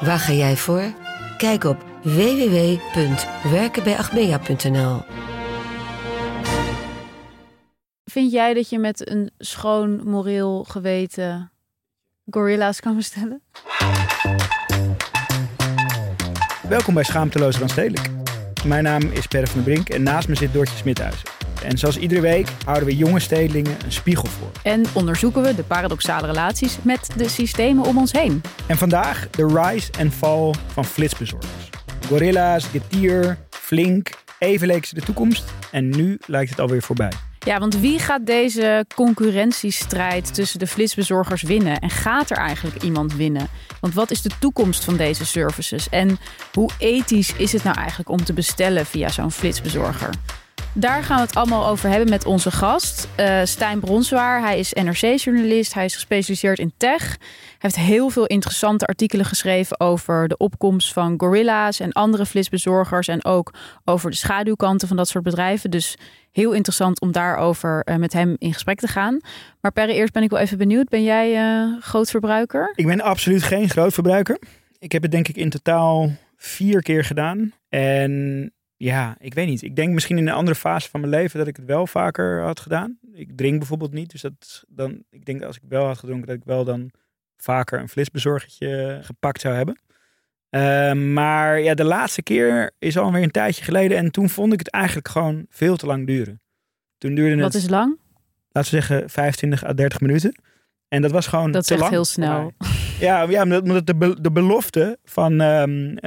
Waar ga jij voor? Kijk op www.werkenbijagmea.nl. Vind jij dat je met een schoon moreel geweten gorilla's kan bestellen? Welkom bij Schaamteloos Randstedelijk. Mijn naam is Per van den Brink en naast me zit Doortje Smithuizen. En zoals iedere week houden we jonge stedelingen een spiegel voor. En onderzoeken we de paradoxale relaties met de systemen om ons heen. En vandaag de rise en fall van flitsbezorgers. Gorilla's, Getier, Flink, even leek ze de toekomst en nu lijkt het alweer voorbij. Ja, want wie gaat deze concurrentiestrijd tussen de flitsbezorgers winnen? En gaat er eigenlijk iemand winnen? Want wat is de toekomst van deze services? En hoe ethisch is het nou eigenlijk om te bestellen via zo'n flitsbezorger? Daar gaan we het allemaal over hebben met onze gast, uh, Stijn Bronswaar. Hij is NRC-journalist, hij is gespecialiseerd in tech. Hij heeft heel veel interessante artikelen geschreven over de opkomst van gorilla's en andere flitsbezorgers. En ook over de schaduwkanten van dat soort bedrijven. Dus heel interessant om daarover uh, met hem in gesprek te gaan. Maar per eerst ben ik wel even benieuwd. Ben jij uh, groot verbruiker? Ik ben absoluut geen groot verbruiker. Ik heb het denk ik in totaal vier keer gedaan. En ja, ik weet niet. Ik denk misschien in een andere fase van mijn leven dat ik het wel vaker had gedaan. Ik drink bijvoorbeeld niet. Dus dat dan, ik denk dat als ik wel had gedronken, dat ik wel dan vaker een flitsbezorgertje gepakt zou hebben. Uh, maar ja, de laatste keer is alweer een tijdje geleden. En toen vond ik het eigenlijk gewoon veel te lang duren. Toen duurde het. Wat is lang? Laten we zeggen 25 à 30 minuten. En dat was gewoon. Dat is te echt lang heel snel. Ja, ja omdat de, de belofte van um, uh,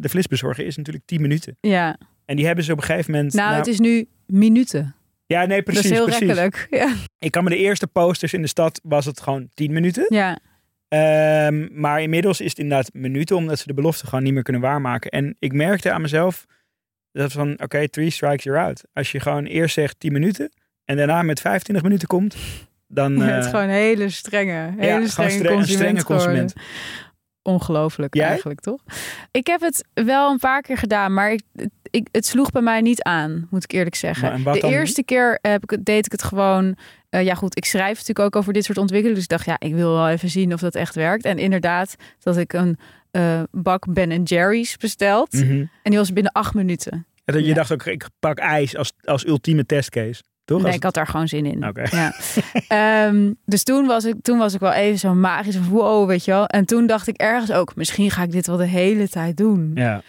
de flitsbezorger is natuurlijk 10 minuten. Ja. En die hebben ze op een gegeven moment. Nou, nou het is nu minuten. Ja, nee, precies. Dat is heel precies. rekkelijk. Ja. Ik kan me de eerste posters in de stad was het gewoon 10 minuten. Ja. Um, maar inmiddels is het inderdaad minuten, omdat ze de belofte gewoon niet meer kunnen waarmaken. En ik merkte aan mezelf dat van, oké, okay, three strikes you're out. Als je gewoon eerst zegt 10 minuten en daarna met 25 minuten komt, dan... Het is gewoon een hele strenge, hele ja, strenge, consument strenge consument. Ongelooflijk Jij? eigenlijk, toch? Ik heb het wel een paar keer gedaan, maar ik, ik, het sloeg bij mij niet aan, moet ik eerlijk zeggen. De dan eerste keer heb ik, deed ik het gewoon... eh, ja goed, ik schrijf natuurlijk ook over dit soort ontwikkelingen. Dus ik dacht, ja, ik wil wel even zien of dat echt werkt. En inderdaad, dat ik een eh, bak Ben Jerry's besteld. Mhm. En die was binnen acht minuten. En dat je Ja. dacht ook, ik pak ijs als, als ultieme testcase. Toch? Nee, ik had daar gewoon zin in. Ja. Ehm, dus toen was, ik, toen was ik wel even zo magisch wow, weet je wel. En toen dacht ik ergens ook, misschien ga ik dit wel de hele tijd doen. Ja.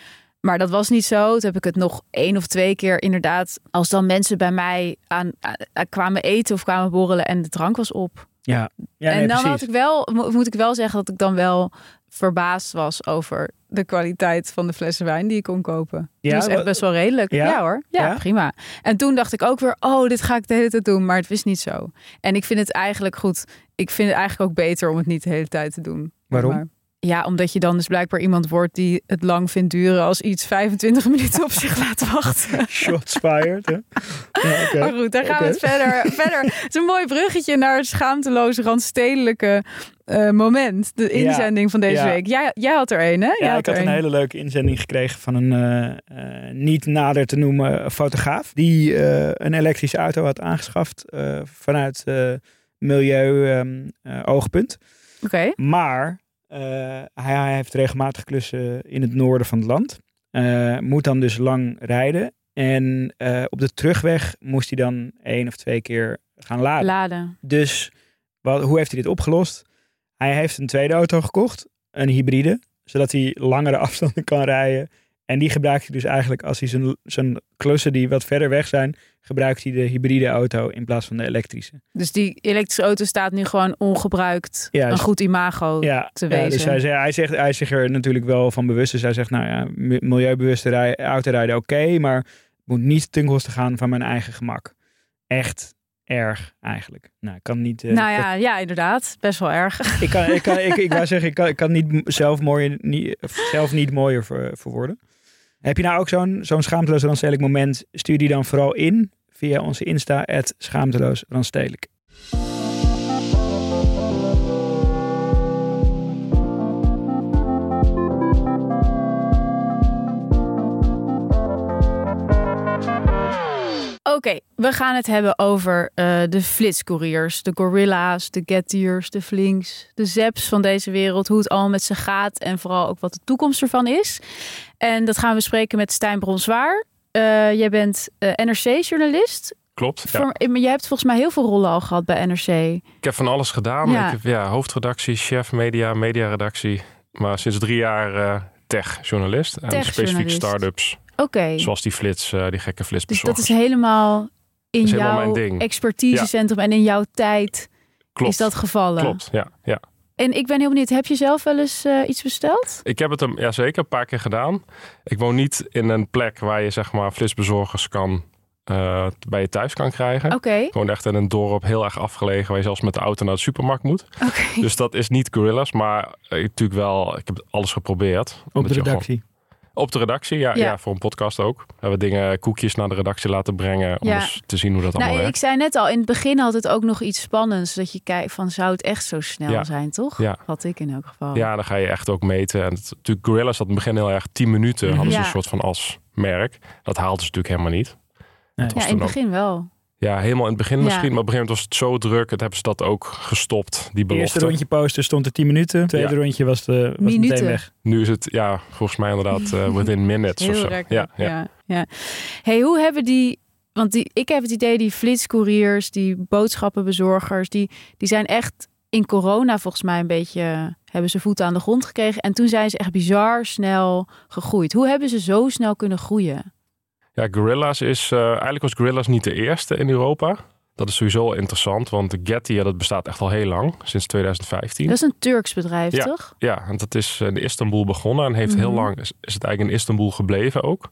Maar dat was niet zo. Toen heb ik het nog één of twee keer inderdaad. Als dan mensen bij mij aan, aan- kwamen eten of kwamen borrelen en de drank was op. Ja. ja en dan precies. had ik wel, mo- moet ik wel zeggen dat ik dan wel verbaasd was over de kwaliteit van de flessen wijn die ik kon kopen. Ja, was echt best wel redelijk. Ja? Ja, hoor. Ja, Ja? prima. En toen dacht ik ook weer, oh, dit ga ik de hele tijd doen. Maar het is niet zo. En ik vind het eigenlijk goed. Ik vind het eigenlijk ook beter om het niet de hele tijd te doen. Waarom? Maar- ja, omdat je dan dus blijkbaar iemand wordt die het lang vindt duren als iets 25 minuten op zich laat wachten. Shots fired. Hè? Ja, oké. Maar goed, daar gaan we het verder. verder. Het is een mooi bruggetje naar het schaamteloze, randstedelijke eh, moment. De Ja. inzending van deze Ja. week. Jij, jij had er een, hè? Jij Ja, had ik had een een. hele leuke inzending gekregen van een eh, eh, niet nader te noemen fotograaf. Die een elektrische auto had aangeschaft vanuit milieu-oogpunt. Oké. maar hij, hij heeft regelmatig klussen in het noorden van het land. Eh, moet dan dus lang rijden. En eh, op de terugweg moest hij dan één of twee keer gaan laden. Laden. Dus wat, hoe heeft hij dit opgelost? Hij heeft een tweede auto gekocht, een hybride, zodat hij langere afstanden kan rijden En die gebruikt hij dus eigenlijk als hij zijn, zijn klussen die wat verder weg zijn, gebruikt hij de hybride auto in plaats van de elektrische. Dus die elektrische auto staat nu gewoon ongebruikt Ja, een is- goed imago Ja, te ja, wezen. dus hij, zegt, hij, zegt, hij is zich er natuurlijk wel van bewust. Dus hij zegt, nou ja, mi- milieubewuste rij, autorijden oké, maar het moet niet ten koste gaan van mijn eigen gemak. Echt erg eigenlijk. Nou, ik kan niet... eh, nou ja, ja, inderdaad. Best wel erg. Ik kan, ik kan, ik, ik wou zeggen, ik kan, ik kan niet zelf, mooier, niet, zelf niet mooier voor, voor worden. Heb je nou ook zo'n zo'n schaamteloos randstedelijk moment? Stuur die dan vooral in via onze Insta, schaamteloos randstedelijk. Oké, we gaan het hebben over eh, de flitscouriers, de gorilla's, de gettiers, de flinks, de zeps van deze wereld. Hoe het allemaal met ze gaat en vooral ook wat de toekomst ervan is. En dat gaan we bespreken met Stijn Bronswaar. Eh, jij bent NRC-journalist. Klopt. Ja. Voor, jij hebt volgens mij heel veel rollen al gehad bij NRC. Ik heb van alles gedaan. Ja. Ik heb ja, hoofdredactie, chef media, mediaredactie. Maar sinds drie jaar eh tech-journalist. En specifiek start-ups. Oké, Zoals die flits, eh, die gekke dus flitsbezorgers. dat is helemaal in is jouw expertisecentrum en in jouw tijd Klopt. is dat gevallen. Klopt, ja, ja. En ik ben heel benieuwd, heb je zelf wel eens eh, iets besteld? Ik heb het hem ja, zeker een paar keer gedaan. Ik woon niet in een plek waar je zeg maar flitsbezorgers kan, eh, bij je thuis kan krijgen. Oké, Ik woon echt in een dorp heel erg afgelegen waar je zelfs met de auto naar de supermarkt moet. oké. Dus dat is niet gorillas, maar eh, natuurlijk wel, ik heb alles geprobeerd. Op de gewoon- redactie. Op de redactie, ja, Ja. ja. voor een podcast ook. We hebben dingen, koekjes naar de redactie laten brengen om Ja. eens te zien hoe dat allemaal Nou, ik werkt. zei net al, in het begin had het ook nog iets spannends. Dat je kijkt van, zou het echt zo snel Ja. zijn, toch? Ja. Had ik in elk geval. Ja, dan ga je echt ook meten. En het, natuurlijk, Gorillas had in het begin heel erg 10 minuten. Mhm. Hadden ze een soort van als merk. Dat haalden ze natuurlijk helemaal niet. Nee. Ja, in het ook- begin wel. Ja, helemaal in het begin Ja. misschien. Maar op een gegeven moment was het zo druk. Het hebben ze dat ook gestopt, die belofte. eerste rondje posten stond er 10 minuten. Het tweede Ja. rondje was, de, was Minuten. meteen weg. Nu is het, ja, volgens mij inderdaad uh, within minutes of Heel zo. Ja, ja. ja. ja. Hey, hoe hebben die... Want die, ik heb het idee, die flitscouriers, die boodschappenbezorgers... Die, die zijn echt in corona volgens mij een beetje... Hebben ze voeten aan de grond gekregen. En toen zijn ze echt bizar snel gegroeid. Hoe hebben ze zo snel kunnen groeien? Ja, Gorillas is... eh, eigenlijk was Gorillas niet de eerste in Europa. Dat is sowieso interessant, want de Getty, ja, dat bestaat echt al heel lang. Sinds 2015. Dat is een Turks bedrijf, Ja. toch? Ja, en dat is in Istanbul begonnen en heeft heel Mhm. lang is, is het eigenlijk in Istanbul gebleven ook.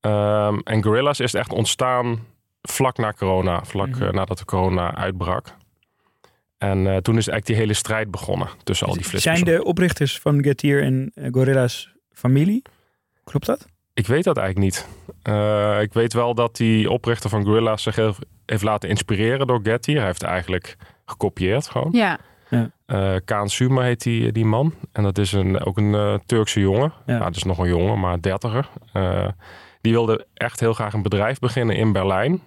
Ehm, en Gorillas is echt ontstaan vlak na corona, vlak Mhm. eh, nadat de corona uitbrak. En eh, toen is eigenlijk die hele strijd begonnen tussen al die Zijn flitsers. de oprichters van Getir en eh, Gorilla's familie? Klopt dat? Ik weet dat eigenlijk niet. Eh, ik weet wel dat die oprichter van Gorillas zich heeft laten inspireren door Getty. Hij heeft eigenlijk gekopieerd gewoon. Ja. Eh Kaan Suma heet die, die man. En dat is een, ook een eh, Turkse jongen. Ja. Ja. dat is nog een jongen, maar dertiger. Eh die wilde echt heel graag een bedrijf beginnen in Berlijn.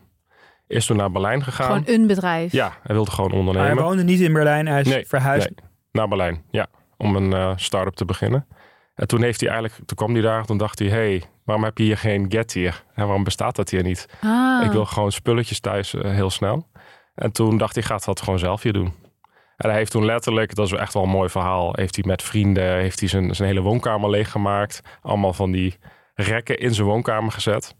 Is toen naar Berlijn gegaan. Gewoon een bedrijf. Ja, hij wilde gewoon Maar hij ondernemen. woonde niet in Berlijn, hij is Nee, verhuisd. nee. Naar Berlijn, ja. Om een eh, start-up te beginnen. En toen heeft hij eigenlijk, toen kwam hij daar, toen dacht hij, hey, waarom heb je hier geen get hier? En waarom bestaat dat hier niet? Ah. Ik wil gewoon spulletjes thuis eh, heel snel. En toen dacht hij, gaat dat gewoon zelf hier doen. En hij heeft toen letterlijk, dat is echt wel een mooi verhaal, heeft hij met vrienden, heeft hij zijn, zijn hele woonkamer leeggemaakt. Allemaal van die rekken in zijn woonkamer gezet.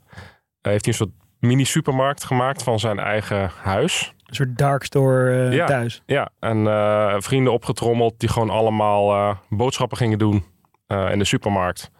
Hij heeft hij een soort mini supermarkt gemaakt van zijn eigen huis. Een soort dark store eh, Ja. thuis. Ja, en eh, vrienden opgetrommeld die gewoon allemaal eh, boodschappen gingen doen eh, in de supermarkt.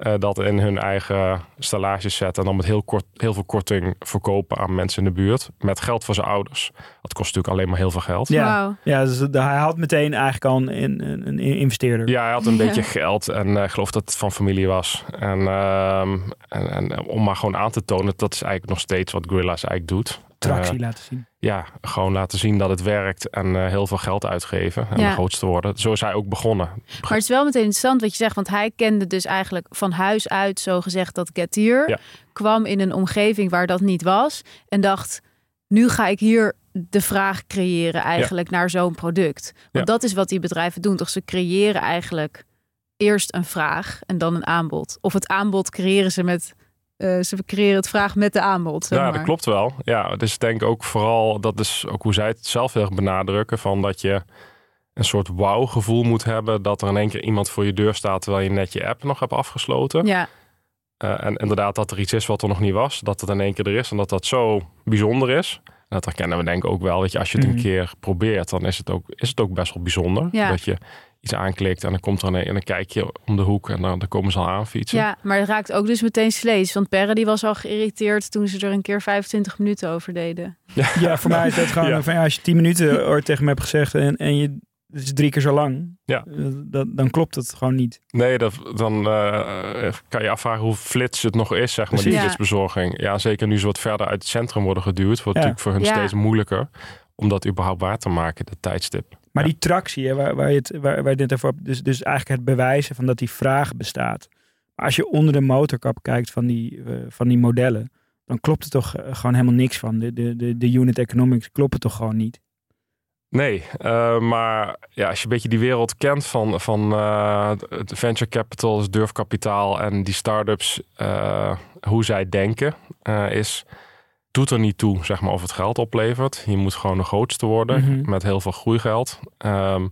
Eh, dat in hun eigen stellages zetten en dan met heel, kort, heel veel korting verkopen aan mensen in de buurt. Met geld van zijn ouders. Dat kost natuurlijk alleen maar heel veel geld. Ja, ja dus hij had meteen eigenlijk al een, een, een investeerder. Ja, hij had een Ja. beetje geld en eh, ik geloof dat het van familie was. En, ehm, en, en om maar gewoon aan te tonen, dat is eigenlijk nog steeds wat Gorilla's eigenlijk doet. Tractie Eh, laten zien. ja, gewoon laten zien dat het werkt en eh, heel veel geld uitgeven en Ja. de grootste worden. Zo is hij ook begonnen. Maar het is wel meteen interessant wat je zegt, want hij kende dus eigenlijk van huis uit zo gezegd dat Getir Ja. kwam in een omgeving waar dat niet was en dacht, nu ga ik hier de vraag creëren eigenlijk naar zo'n product. Want Ja. dat is wat die bedrijven doen, toch? Ze creëren eigenlijk eerst een vraag en dan een aanbod. Of het aanbod creëren ze met, eh, ze creëren het vraag met de aanbod. zeg Ja, dat klopt wel. Ja, dus ik denk ook vooral, dat is ook hoe zij het zelf heel erg benadrukken, van dat je een soort wauw gevoel moet hebben dat er in één keer iemand voor je deur staat terwijl je net je app nog hebt afgesloten. Ja, Eh, en inderdaad dat er iets is wat er nog niet was. Dat het in één keer er is en dat dat zo bijzonder is. En dat herkennen we denk ik ook wel. Weet je, als je het Mhm. een keer probeert, dan is het ook, is het ook best wel bijzonder. Ja. Dat je iets aanklikt en dan komt er een, en dan kijk je om de hoek en dan, dan komen ze al aanfietsen. Ja, maar het raakt ook dus meteen vlees. Want Perre die was al geïrriteerd toen ze er een keer 25 minuten over deden. Ja, voor mij is dat gewoon Ja. van ja, als je tien minuten ooit tegen me hebt gezegd en, en je het is drie keer zo lang, Ja. eh, dat, dan klopt het gewoon niet. Nee, dat, dan eh, kan je afvragen hoe flits het nog is, zeg maar, die Precies. Ja. flitsbezorging. Ja, zeker nu ze wat verder uit het centrum worden geduwd, wordt Ja. natuurlijk voor hun Ja. steeds moeilijker om dat überhaupt waar te maken, de tijdstip. Maar Ja. die tractie, hè, waar, waar, je het, waar, waar je net over hebt, dus, dus eigenlijk het bewijzen van dat die vraag bestaat. Maar als je onder de motorkap kijkt van die, eh, van die modellen, dan klopt er toch eh, gewoon helemaal niks van. De, de, de, de unit economics kloppen toch gewoon niet. Nee, eh, maar ja, als je een beetje die wereld kent van, van het venture capital, dus durfkapitaal en die start-ups, hoe zij denken, is doet er niet toe, zeg maar, of het geld oplevert. Je moet gewoon de grootste worden Mhm. met heel veel groeigeld. Ehm,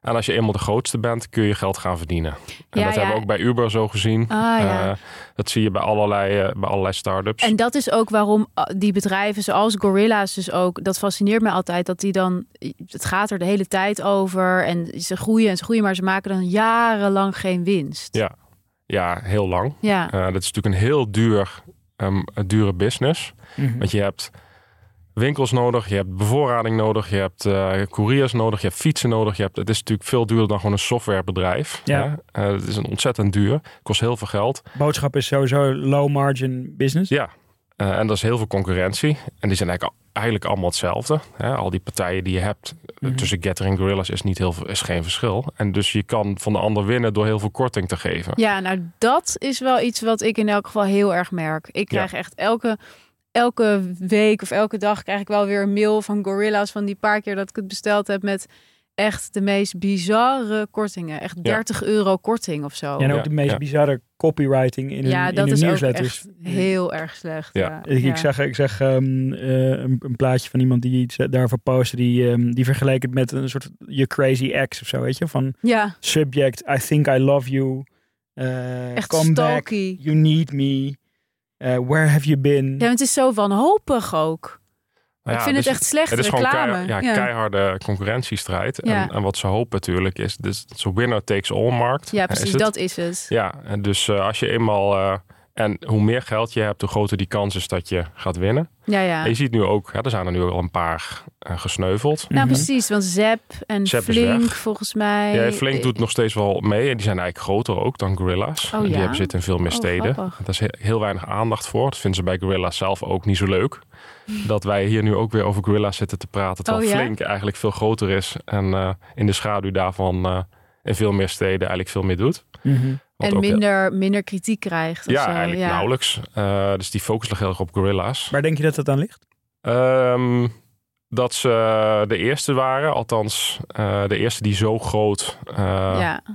en als je eenmaal de grootste bent, kun je geld gaan verdienen. En Ja, dat ja. hebben we ook bij Uber zo gezien. Ah ja. Eh, dat zie je bij allerlei, eh, bij allerlei start-ups. En dat is ook waarom uh, die bedrijven zoals Gorilla's dus ook, dat fascineert me altijd, dat die dan, het gaat er de hele tijd over en ze groeien en ze groeien, maar ze maken dan jarenlang geen winst. Ja. Ja, heel lang. Ja, Eh, dat is natuurlijk een heel duur, ehm, een dure business. Mhm. Want je hebt winkels nodig, je hebt bevoorrading nodig, je hebt eh couriers nodig, je hebt fietsen nodig. Je hebt, het is natuurlijk veel duurder dan gewoon een softwarebedrijf. Ja. hè. Eh, het is een ontzettend duur, kost heel veel geld. Boodschap is sowieso low margin business. Ja, eh, en er is heel veel concurrentie. En die zijn eigenlijk, eigenlijk allemaal hetzelfde. Hè? Al die partijen die je hebt eh, Mhm. tussen Getter en Gorillas is, niet heel, veel- is geen verschil. En dus je kan van de ander winnen door heel veel korting te geven. ja, nou dat is wel iets wat ik in elk geval heel erg merk. Ik krijg echt elke, elke week of elke dag krijg ik wel weer een mail van Gorilla's van die paar keer dat ik het besteld heb met echt de meest bizarre kortingen. Echt 30 euro korting of zo. Ja, en ook Ja, de meest ja. bizarre copywriting in hun, Ja, dat hun is ook nieuwsletters. echt heel erg slecht. Ja. Ja. Ik, ik zag, ik zag ehm, eh, een, een plaatje van iemand die iets eh, daarvoor postte. Die, ehm, die vergeleek het met een soort je crazy ex of zo, weet je? Van Ja, subject, I think I love you. eh, echt come back, stalky. you need me. eh, where have you been? Ja, het is zo wanhopig ook. Nou ik vind dus het echt slecht Het is gewoon keihard- ja, keiharde concurrentiestrijd. En, en wat ze hopen natuurlijk is, dus zo'n winner takes all markt. Ja, precies, is dat is het. Ja, en dus eh, als je eenmaal... eh, en hoe meer geld je hebt, hoe groter die kans is dat je gaat winnen. Ja, ja. En je ziet nu ook, hè, er zijn er nu al een paar eh, gesneuveld. Nou, Mhm. precies, want Zep en Zep Flink volgens mij. Ja, Flink doet nog steeds wel mee. En die zijn eigenlijk groter ook dan Gorilla's. Oh, die ja? hebben zitten in veel meer Oh, steden. grappig. Daar is he- heel weinig aandacht voor. Dat vinden ze bij Gorilla's zelf ook niet zo leuk. Dat wij hier nu ook weer over Gorilla's zitten te praten. Terwijl Oh, ja? Flink eigenlijk veel groter is. En eh, in de schaduw daarvan eh, in veel meer steden eigenlijk veel meer doet. Mhm. Wat En heel- minder, minder kritiek krijgt. Ja, zo. eigenlijk ja. nauwelijks. Eh, dus die focus ligt heel erg op Gorilla's. Waar denk je dat dat aan ligt? Ehm, dat ze de eerste waren. Althans, eh, de eerste die zo groot uh, ja. Ze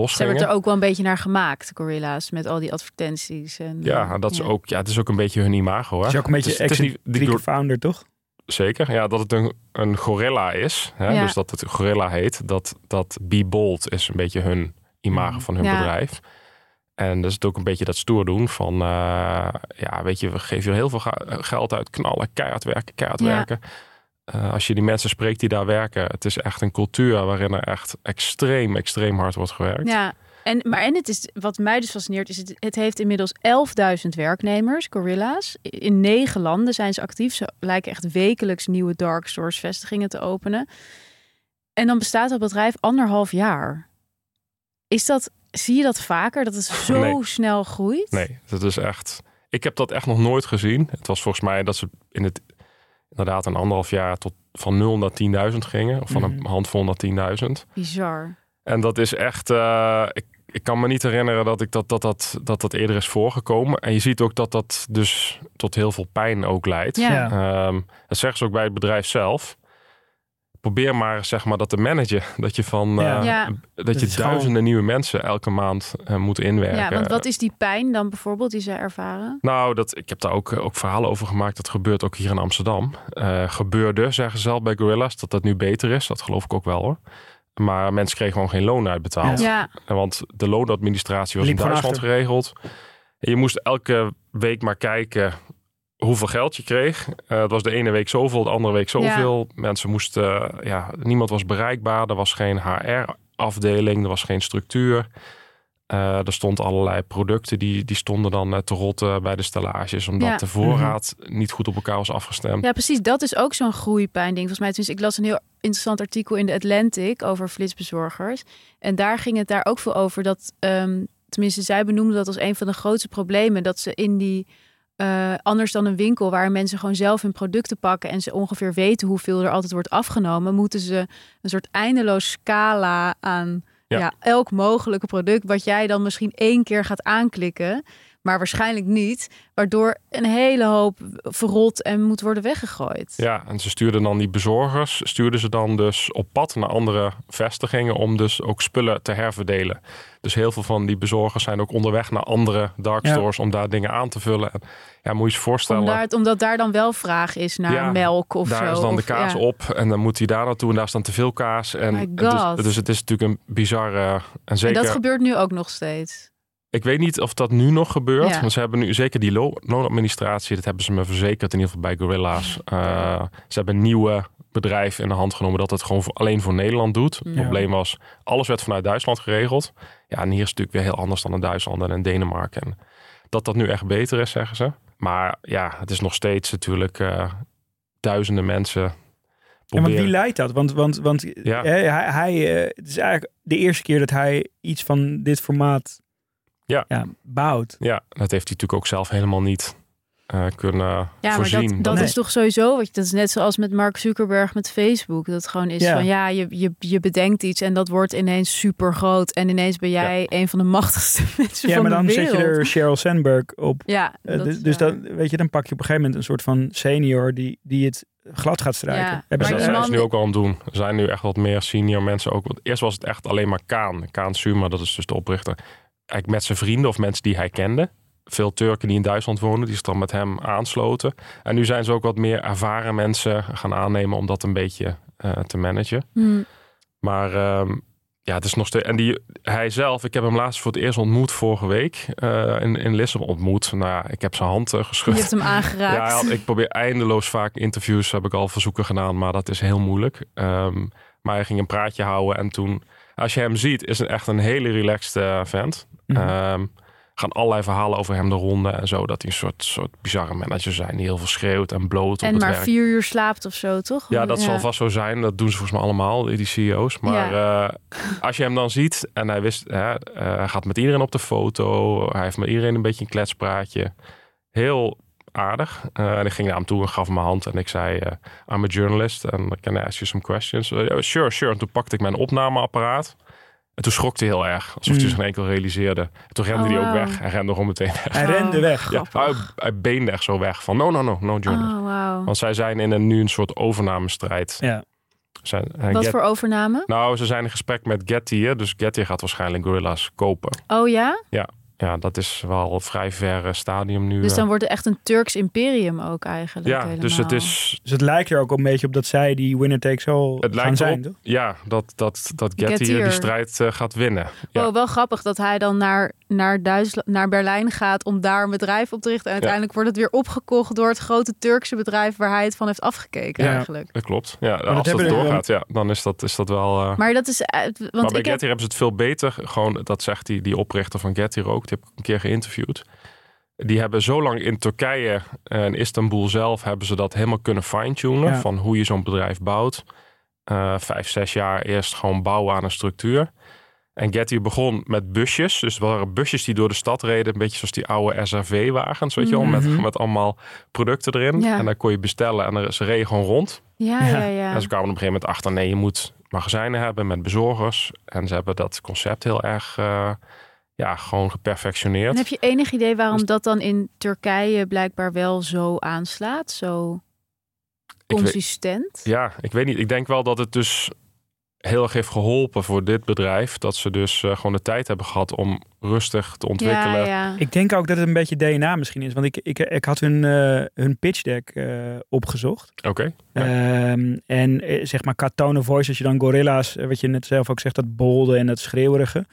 losgingen. hebben het er ook wel een beetje naar gemaakt, Gorilla's, met al die advertenties. En, Ja, dat is ook, ja, het is ook een beetje hun imago. Hè? Het is ook een beetje Het is- het is niet- die founder, toch? Zeker, ja, dat het een, een gorilla is. Hè? Ja. Dus dat het gorilla heet. Dat, dat Be Bold is een beetje hun imago van hun Ja. bedrijf. En dat is het ook een beetje dat stoer doen van... eh, ja, weet je, we geven heel veel geld uit. Knallen, keihard werken, keihard Ja. werken. Eh, als je die mensen spreekt die daar werken... het is echt een cultuur waarin er echt extreem, extreem hard wordt gewerkt. Ja, en, maar en het is, wat mij dus fascineert, is het, het heeft inmiddels 11.000 werknemers, Gorilla's. In negen landen zijn ze actief. Ze lijken echt wekelijks nieuwe dark stores vestigingen te openen. En dan bestaat dat bedrijf anderhalf jaar. Is dat, zie je dat vaker, dat het zo Nee. snel groeit? Nee, dat is echt... Ik heb dat echt nog nooit gezien. Het was volgens mij dat ze in het inderdaad een anderhalf jaar tot van 0 naar 10.000 gingen. Of van een Mhm. handvol naar 10.000. Bizar. En dat is echt... eh, ik, ik kan me niet herinneren dat, ik dat, dat, dat, dat dat eerder is voorgekomen. En je ziet ook dat dat dus tot heel veel pijn ook leidt. Ja. Ja. Ehm, dat zeggen ze ook bij het bedrijf zelf. Probeer maar zeg maar dat te managen. Dat je van Ja. eh, Ja. dat je gewoon- duizenden nieuwe mensen elke maand eh, moet inwerken. Ja, want wat is die pijn dan bijvoorbeeld die ze ervaren? Nou, dat, ik heb daar ook, ook verhalen over gemaakt. Dat gebeurt ook hier in Amsterdam. Eh, gebeurde, zeggen ze zelf bij Gorillas, dat dat nu beter is. Dat geloof ik ook wel hoor. Maar mensen kregen gewoon geen loon uitbetaald. Ja, Want de loonadministratie was Liep in Duitsland geregeld. je moest elke week maar kijken hoeveel geld je kreeg. Uh, het was de ene week zoveel, de andere week zoveel. Mensen moesten, ja, niemand was bereikbaar. Er was geen HR-afdeling, er was geen structuur. Uh, er stond allerlei producten die, die stonden dan te rotten bij de stellages, omdat de voorraad Mhm. niet goed op elkaar was afgestemd. Ja, precies. Dat is ook zo'n groeipijn ding. Volgens mij, dus ik las een heel interessant artikel in de Atlantic over flitsbezorgers. En daar ging het daar ook veel over dat, um, tenminste, zij benoemden dat als een van de grootste problemen, dat ze in die uh, anders dan een winkel waar mensen gewoon zelf hun producten pakken en ze ongeveer weten hoeveel er altijd wordt afgenomen, moeten ze een soort eindeloos scala aan ja. ja. elk mogelijke product wat jij dan misschien één keer gaat aanklikken, maar waarschijnlijk niet, waardoor een hele hoop verrot en moet worden weggegooid. Ja, en ze stuurden dan die bezorgers, stuurden ze dan dus op pad naar andere vestigingen om dus ook spullen te herverdelen. Dus heel veel van die bezorgers zijn ook onderweg naar andere darkstores ja. om daar dingen aan te vullen. En ja, moet je je voorstellen. Omdat, omdat daar dan wel vraag is naar ja, melk of daar zo. Daar is dan of, de kaas ja. op en dan moet hij daar naartoe en daar is dan te veel kaas. En dus, dus, het is natuurlijk een bizarre... En, zeker, en dat gebeurt nu ook nog steeds. Ik weet niet of dat nu nog gebeurt. Ja. Want ze hebben nu zeker die loonadministratie, dat hebben ze me verzekerd, in ieder geval bij Gorilla's. Uh, ze hebben een nieuwe bedrijf in de hand genomen dat het gewoon voor, alleen voor Nederland doet. Het probleem was, alles werd vanuit Duitsland geregeld. Ja, en hier is het natuurlijk weer heel anders dan in Duitsland en in Denemarken. En dat dat nu echt beter is, zeggen ze. Maar ja, het is nog steeds natuurlijk uh, duizenden mensen. Ja, maar wie leidt dat? Want, want, want ja. hij, hij, uh, het is eigenlijk de eerste keer dat hij iets van dit formaat ja. Ja, bouwt. Ja, dat heeft hij natuurlijk ook zelf helemaal niet uh, kunnen ja, voorzien. Maar dat, dat nee. is toch sowieso, dat is net zoals met Mark Zuckerberg met Facebook. Dat gewoon is ja. van ja, je, je, je bedenkt iets en dat wordt ineens super groot. En ineens ben jij ja. een van de machtigste mensen ja, van de wereld. Ja, maar dan zet je er Sheryl Sandberg op. Ja, uh, dus dus dan, weet je, dan pak je op een gegeven moment een soort van senior die, die het glad gaat strijken. Ja, dat zijn ze nu ook al aan het doen. Er zijn nu echt wat meer senior mensen ook. Want eerst was het echt alleen maar Kaan. Kaan Suma, dat is dus de oprichter eigenlijk met zijn vrienden of mensen die hij kende. Veel Turken die in Duitsland wonen, die zich dan met hem aansloten. En nu zijn ze ook wat meer ervaren mensen gaan aannemen om dat een beetje uh, te managen. Hmm. Maar um, ja, het is nog steeds. En die, hij zelf, ik heb hem laatst voor het eerst ontmoet vorige week uh, in, in Lissabon ontmoet. Nou ja, ik heb zijn hand uh, geschud. Je hebt hem aangeraakt. Ja, ik probeer eindeloos vaak interviews, heb ik al verzoeken gedaan, maar dat is heel moeilijk. Um, maar hij ging een praatje houden en toen als je hem ziet, is het echt een hele relaxed uh, vent. Mm -hmm. um, gaan allerlei verhalen over hem de ronde en zo. Dat hij een soort, soort bizarre manager zijn die heel veel schreeuwt en bloot en op het maar werk. vier uur slaapt of zo, toch? Ja, dat ja. zal vast zo zijn. Dat doen ze volgens mij allemaal, die CEO's. Maar ja. uh, als je hem dan ziet en hij wist, uh, hij gaat met iedereen op de foto. Hij heeft met iedereen een beetje een kletspraatje. Heel aardig. Uh, en ik ging naar hem toe en gaf hem mijn hand. En ik zei, uh, I'm a journalist and can I ask you some questions? Uh, sure, sure. En toen pakte ik mijn opnameapparaat. En toen schrok hij heel erg. Alsof hij zich in enkel realiseerde. En toen rende Oh, hij ook wauw. weg. Hij rende gewoon meteen weg. Hij rende weg. Ja, hij, hij beende echt zo weg. Van no, no, no, no journalist. Oh, wauw. Want zij zijn in een, nu een soort overnamestrijd. Ja. Zijn, eh, Wat Get- voor overname? Nou, ze zijn in gesprek met Getty. Dus Getty gaat waarschijnlijk Gorilla's kopen. Oh ja? Ja, dat is wel een vrij ver eh, stadium nu. Dus eh. dan wordt het echt een Turks imperium ook eigenlijk. ja, helemaal. dus het is Dus het lijkt er ook een beetje op dat zij die winner takes all Het gaan lijkt zijn, toch? ja, dat, dat, dat Getty Gettier. die strijd eh, gaat winnen. Ja. Oh, wel grappig dat hij dan naar, naar, Duitsland, naar Berlijn gaat om daar een bedrijf op te richten. En uiteindelijk wordt het weer opgekocht door het grote Turkse bedrijf waar hij het van heeft afgekeken Ja. eigenlijk. Dat klopt. Ja, dat als dat doorgaat, ja, dan is dat, is dat wel... eh, Maar dat is... eh, Want maar bij ik Getty heb, hebben ze het veel beter. Gewoon, dat zegt die, die oprichter van Getty ook. Heb ik een keer geïnterviewd. Die hebben zo lang in Turkije en Istanbul zelf... hebben ze dat helemaal kunnen fine-tunen. Ja. Van hoe je zo'n bedrijf bouwt. Eh, vijf, zes jaar eerst gewoon bouwen aan een structuur. En Getty begon met busjes. Dus waren busjes die door de stad reden. Een beetje zoals die oude SRV-wagens, weet je wel. Met, Mhm. met allemaal producten erin. Ja. En dan kon je bestellen en er, ze reden gewoon rond. ja, Ja. ja, ja. En ze kwamen op een gegeven moment achter, nee, je moet magazijnen hebben met bezorgers. En ze hebben dat concept heel erg, eh, ja, gewoon geperfectioneerd. En heb je enig idee waarom Dus- dat dan in Turkije blijkbaar wel zo aanslaat? Zo weet- consistent? Ja, ik weet niet. Ik denk wel dat het dus heel erg heeft geholpen voor dit bedrijf. Dat ze dus eh, gewoon de tijd hebben gehad om rustig te ontwikkelen. Ja, ja. Ik denk ook dat het een beetje DNA misschien is. Want ik, ik, ik had hun, eh, hun pitch deck eh, opgezocht. Oké. Ja. Ehm, en zeg maar qua tone of voice, als je dan gorilla's, wat je net zelf ook zegt, dat bolde en dat schreeuwerige.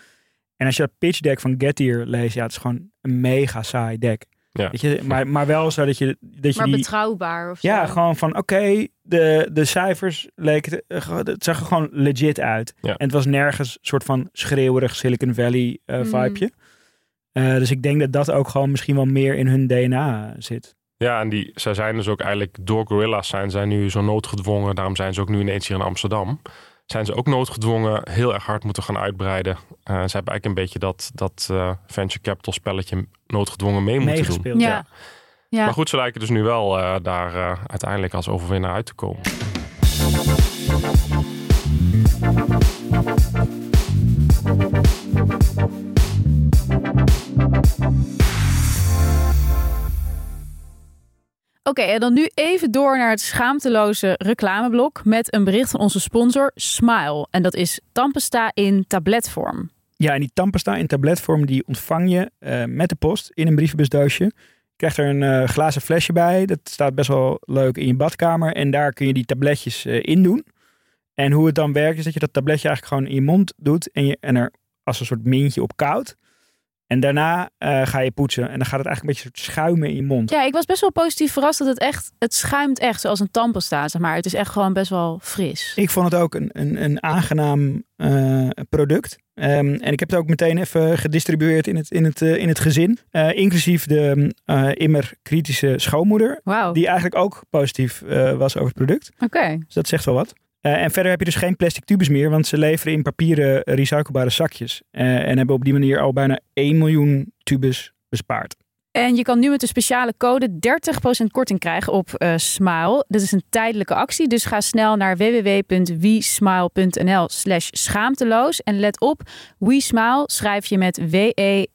En als je dat pitch deck van Getir leest, ja, het is gewoon een mega saai deck. Ja. Weet je, maar, maar wel zo dat je, dat je Maar die... betrouwbaar of zo. Ja, gewoon van oké, de, de cijfers leken, eh, het zag er gewoon legit uit. Ja. En het was nergens een soort van schreeuwerig Silicon Valley Mm. vibeje. Eh, dus ik denk dat dat ook gewoon misschien wel meer in hun DNA zit. Ja, en die, zij zijn dus ook eigenlijk door Gorilla's zijn zij nu zo noodgedwongen. Daarom zijn ze ook nu ineens hier in Amsterdam. Zijn ze ook noodgedwongen heel erg hard moeten gaan uitbreiden. Eh, ze hebben eigenlijk een beetje dat, dat eh, venture capital spelletje noodgedwongen mee moeten doen. Ja. ja. Maar goed, ze lijken dus nu wel eh, daar uiteindelijk als overwinnaar uit te komen. Oké, en dan nu even door naar het schaamteloze reclameblok met een bericht van onze sponsor Smile. En dat is tandpasta in tabletvorm. Ja, en die tandpasta in tabletvorm, die ontvang je eh, met de post in een brievenbusdoosje. Je krijgt er een eh, glazen flesje bij. Dat staat best wel leuk in je badkamer. En daar kun je die tabletjes eh, in doen. En hoe het dan werkt, is dat je dat tabletje eigenlijk gewoon in je mond doet. En, je, en er als een soort mintje op koud. En daarna eh, ga je poetsen. En dan gaat het eigenlijk een beetje soort schuimen in je mond. Ja, ik was best wel positief verrast dat het echt, het schuimt echt zoals een tandpasta, zeg maar. Het is echt gewoon best wel fris. Ik vond het ook een, een, een aangenaam eh, product. Ehm, en ik heb het ook meteen even gedistribueerd in het, in het, eh, in het gezin. Inclusief de eh, immer kritische schoonmoeder. Die eigenlijk ook positief was over het product. oké. Dus dat zegt wel wat. Eh, en verder heb je dus geen plastic tubes meer, want ze leveren in papieren recyclebare zakjes. Eh, en hebben op die manier al bijna 1 miljoen tubes bespaard. En je kan nu met de speciale code 30% korting krijgen op eh, Smile. Dit is een tijdelijke actie, dus ga snel naar www.wesmile.nl slash schaamteloos. En let op, WeSmile schrijf je met W-E-S-M-Y-L-E.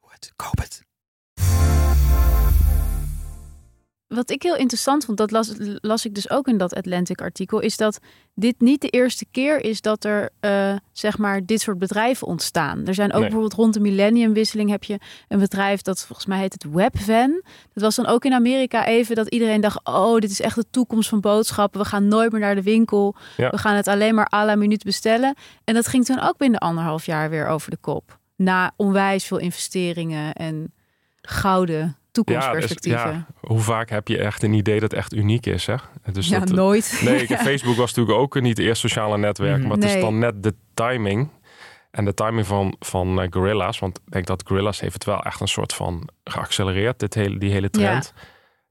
Goed, koop het. Wat ik heel interessant vond, dat las, las ik dus ook in dat Atlantic-artikel, is dat dit niet de eerste keer is dat er eh, zeg maar dit soort bedrijven ontstaan. Er zijn ook Nee. bijvoorbeeld rond de millenniumwisseling heb je een bedrijf dat volgens mij heet het Webvan. Dat was dan ook in Amerika even dat iedereen dacht, oh dit is echt de toekomst van boodschappen. We gaan nooit meer naar de winkel. Ja. We gaan het alleen maar à la minuut bestellen. En dat ging toen ook binnen anderhalf jaar weer over de kop. Na onwijs veel investeringen en gouden toekomstperspectieven. ja, hoe vaak heb je echt een idee dat echt uniek is? Hè? Dus Ja, dat, nooit. Nee. Facebook was natuurlijk ook niet het eerste sociale netwerk. Mhm. Maar het Nee. is dan net de timing. En de timing van, van eh, Gorilla's. Want ik denk dat Gorilla's heeft het wel echt een soort van geaccelereerd. Dit hele, die hele trend.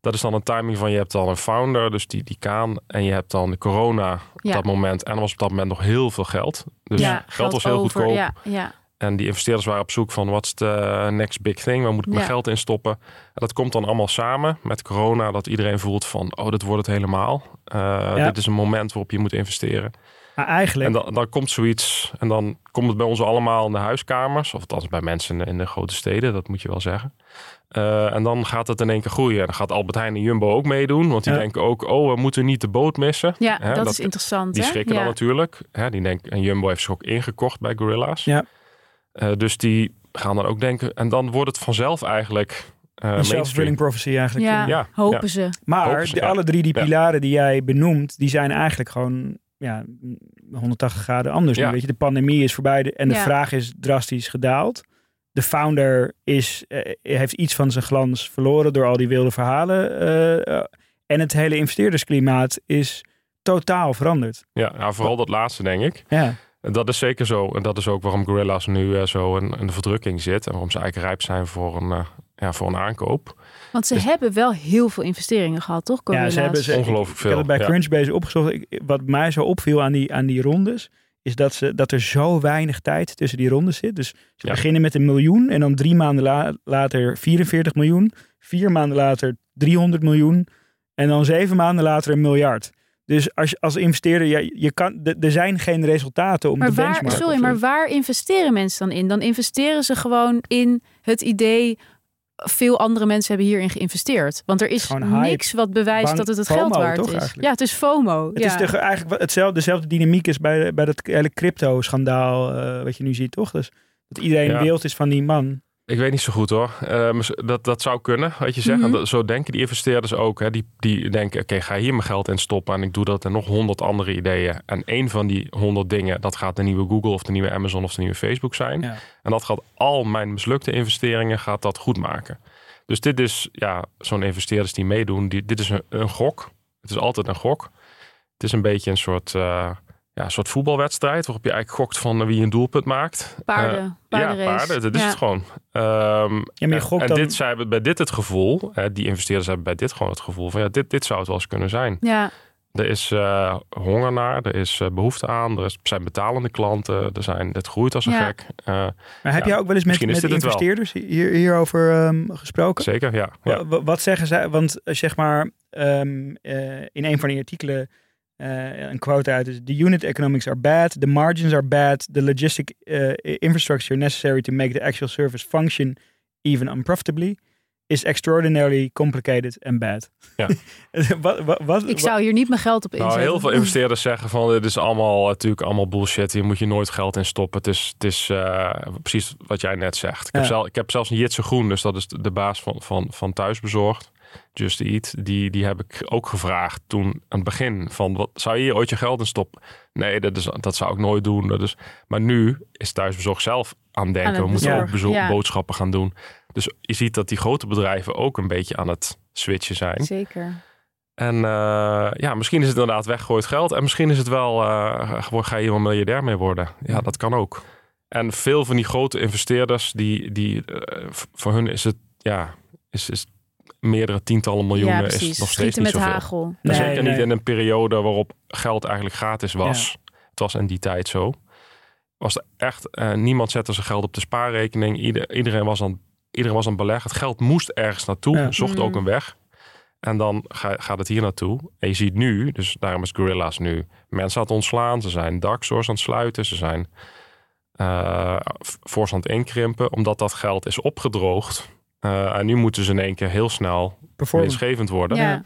Dat is dan een timing van je hebt dan een founder, dus die, die Kaan. En je hebt dan de corona op Ja. dat moment. En er was op dat moment nog heel veel geld. Dus ja, geld, was heel over. goedkoop. Ja. En die investeerders waren op zoek van what's the next big thing? Waar moet ik mijn Ja. geld in stoppen? En dat komt dan allemaal samen met corona. Dat iedereen voelt van, oh, dit wordt het helemaal. Eh, Ja. Dit is een moment waarop je moet investeren. Maar eigenlijk, En dan, dan komt zoiets. En dan komt het bij ons allemaal in de huiskamers. Of althans bij mensen in de, in de grote steden. Dat moet je wel zeggen. Eh, en dan gaat het in één keer groeien. En dan gaat Albert Heijn en Jumbo ook meedoen. Want die Ja. denken ook, oh, we moeten niet de boot missen. ja Hè, dat, dat- is interessant. Die hè? schrikken ja. dan natuurlijk. Hè, die denken, en Jumbo heeft zich ook ingekocht bij Gorilla's. Ja. Eh, dus die gaan dan ook denken. En dan wordt het vanzelf eigenlijk uh, self-fulfilling prophecy eigenlijk. Ja, Ja, hopen ja. ze. Maar Hopen ze, de, ja. alle drie die Ja. pilaren die jij benoemt, die zijn eigenlijk gewoon ja, 180 graden anders. nu. Weet je, de pandemie is voorbij de- en de vraag is drastisch gedaald. De founder is, eh, heeft iets van zijn glans verloren door al die wilde verhalen. eh, eh, en het hele investeerdersklimaat is totaal veranderd. Ja, nou, vooral dat laatste denk ik. Ja, En Dat is zeker zo. En dat is ook waarom Gorilla's nu eh, zo in, in de verdrukking zit. En waarom ze eigenlijk rijp zijn voor een, eh, ja, voor een aankoop. Want ze Dus- hebben wel heel veel investeringen gehad, toch? ja ze hebben ze, Ongelooflijk ik, veel, Ik had het bij ja. Crunchbase opgezocht. Ik- wat mij zo opviel aan die, aan die rondes, is dat, ze, dat er zo weinig tijd tussen die rondes zit. Dus ze Ja. beginnen met een miljoen en dan drie maanden la- later 44 miljoen. Vier maanden later 300 miljoen. En dan zeven maanden later een miljard. Dus als, als investeerder, ja, je kan, er zijn geen resultaten om Maar de waar, sorry, te- maar waar investeren mensen dan in? Dan investeren ze gewoon in het idee. Veel andere mensen hebben hierin geïnvesteerd. Want er is Gewoon hype. niks wat bewijst Bang- dat het het FOMO, geld waard toch, is. eigenlijk? Ja, het is FOMO. Het ja. is de, eigenlijk hetzelfde, dezelfde dynamiek is bij, bij dat hele crypto-schandaal eh, wat je nu ziet, toch? Dus dat iedereen Ja. beeld is van die man. Ik weet niet zo goed hoor. Uh, dat, dat zou kunnen, wat je zegt. Mhm. dat, zo denken die investeerders ook. Hè. Die, die denken, oké, ga hier mijn geld in stoppen... en ik doe dat en nog honderd andere ideeën. En één van die honderd dingen... dat gaat de nieuwe Google of de nieuwe Amazon of de nieuwe Facebook zijn. Ja. En dat gaat al mijn mislukte investeringen gaat dat goed maken. Dus dit is, ja, zo'n investeerders die meedoen... Die, dit is een, een gok. Het is altijd een gok. Het is een beetje een soort... uh, ja, een soort voetbalwedstrijd waarop je eigenlijk gokt van wie een doelpunt maakt. Paarden, Uh, paardenrace. ja, paarden, dat is Ja. het gewoon. Ehm, Ja, maar je gokt en dan- dit, zij hebben bij dit het gevoel, hè, die investeerders hebben bij dit gewoon het gevoel van ja, dit, dit zou het wel eens kunnen zijn. Ja, Er is eh, honger naar, er is eh, behoefte aan, er zijn betalende klanten, er zijn, het groeit als een Ja. gek. Eh, Maar heb Ja, jij ook wel eens met, met investeerders hier, hierover ehm, gesproken? zeker, ja. ja. Wa- wa- Wat zeggen zij? Want eh, zeg maar, ehm, eh, in een van die artikelen eh, een quote uit is: The unit economics are bad, the margins are bad, the logistic eh, infrastructure necessary to make the actual service function even unprofitably is extraordinarily complicated and bad. Ja. wat, wat, wat, ik zou hier niet mijn geld op inzetten. Nou, heel veel investeerders zeggen van dit is allemaal natuurlijk allemaal bullshit. Hier moet je nooit geld in stoppen. Het is, het is eh, precies wat jij net zegt. Ik heb, zelf, ik heb zelfs een Jitse Groen, dus dat is de, de baas van, van, van Thuisbezorgd. Just Eat, die, die heb ik ook gevraagd toen aan het begin van wat zou je hier ooit je geld in stoppen? Nee, dat, is, dat zou ik nooit doen. Dat is, maar nu is Thuisbezorgd zelf aan het denken. Aan we moeten ook ja. boodschappen gaan doen. Dus je ziet dat die grote bedrijven ook een beetje aan het switchen zijn. Zeker. En eh, ja, misschien is het inderdaad weggegooid geld. En misschien is het wel, gewoon ga je hier wel miljardair mee worden. Ja, dat kan ook. En veel van die grote investeerders, die, die, eh, voor hun is het, ja, is, is meerdere tientallen miljoenen ja, is precies. nog steeds Schieten niet met zoveel. hagel. Nee, zeker niet in een periode waarop geld eigenlijk gratis was. Het was in die tijd zo. Was er echt, eh, niemand zette zijn geld op de spaarrekening. Ieder, iedereen, was aan, iedereen was aan het beleggen. Het geld moest ergens naartoe. Ja. Zocht Mm. ook een weg. En dan ga, gaat het hier naartoe. En je ziet nu, dus daarom is Gorilla's nu mensen aan het ontslaan. Ze zijn darkstores aan het sluiten. Ze zijn eh fors aan het inkrimpen. Omdat dat geld is opgedroogd. Eh, en nu moeten ze in één keer heel snel winstgevend worden. Ja.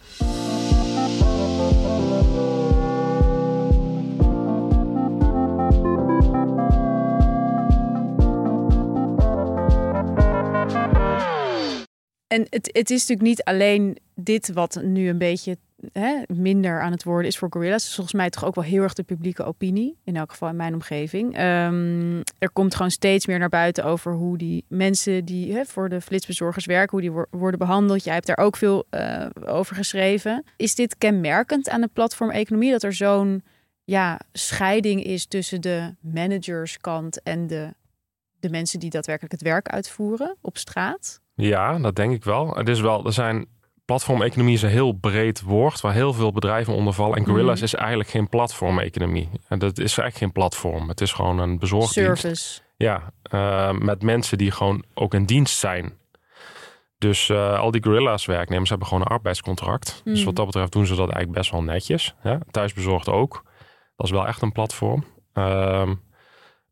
En het, het is natuurlijk niet alleen dit wat nu een beetje hè, minder aan het worden is voor Gorilla's. Is volgens mij toch ook wel heel erg de publieke opinie. In elk geval in mijn omgeving. Ehm, er komt gewoon steeds meer naar buiten over hoe die mensen die hè, voor de flitsbezorgers werken, hoe die wo- worden behandeld. Jij hebt daar ook veel eh, over geschreven. Is dit kenmerkend aan de platformeconomie dat er zo'n ja, scheiding is tussen de managerskant en de, de mensen die daadwerkelijk het werk uitvoeren op straat? Ja, dat denk ik wel. Het is wel, er zijn platformeconomie is een heel breed woord waar heel veel bedrijven onder vallen. En Gorillas Mhm. is eigenlijk geen platformeconomie. En dat is eigenlijk geen platform. Het is gewoon een bezorgdienst. Service. Ja, eh, met mensen die gewoon ook in dienst zijn. Dus eh, al die Gorillas werknemers hebben gewoon een arbeidscontract. Dus Mm. wat dat betreft doen ze dat eigenlijk best wel netjes. Hè? Thuisbezorgd ook. Dat is wel echt een platform. Ehm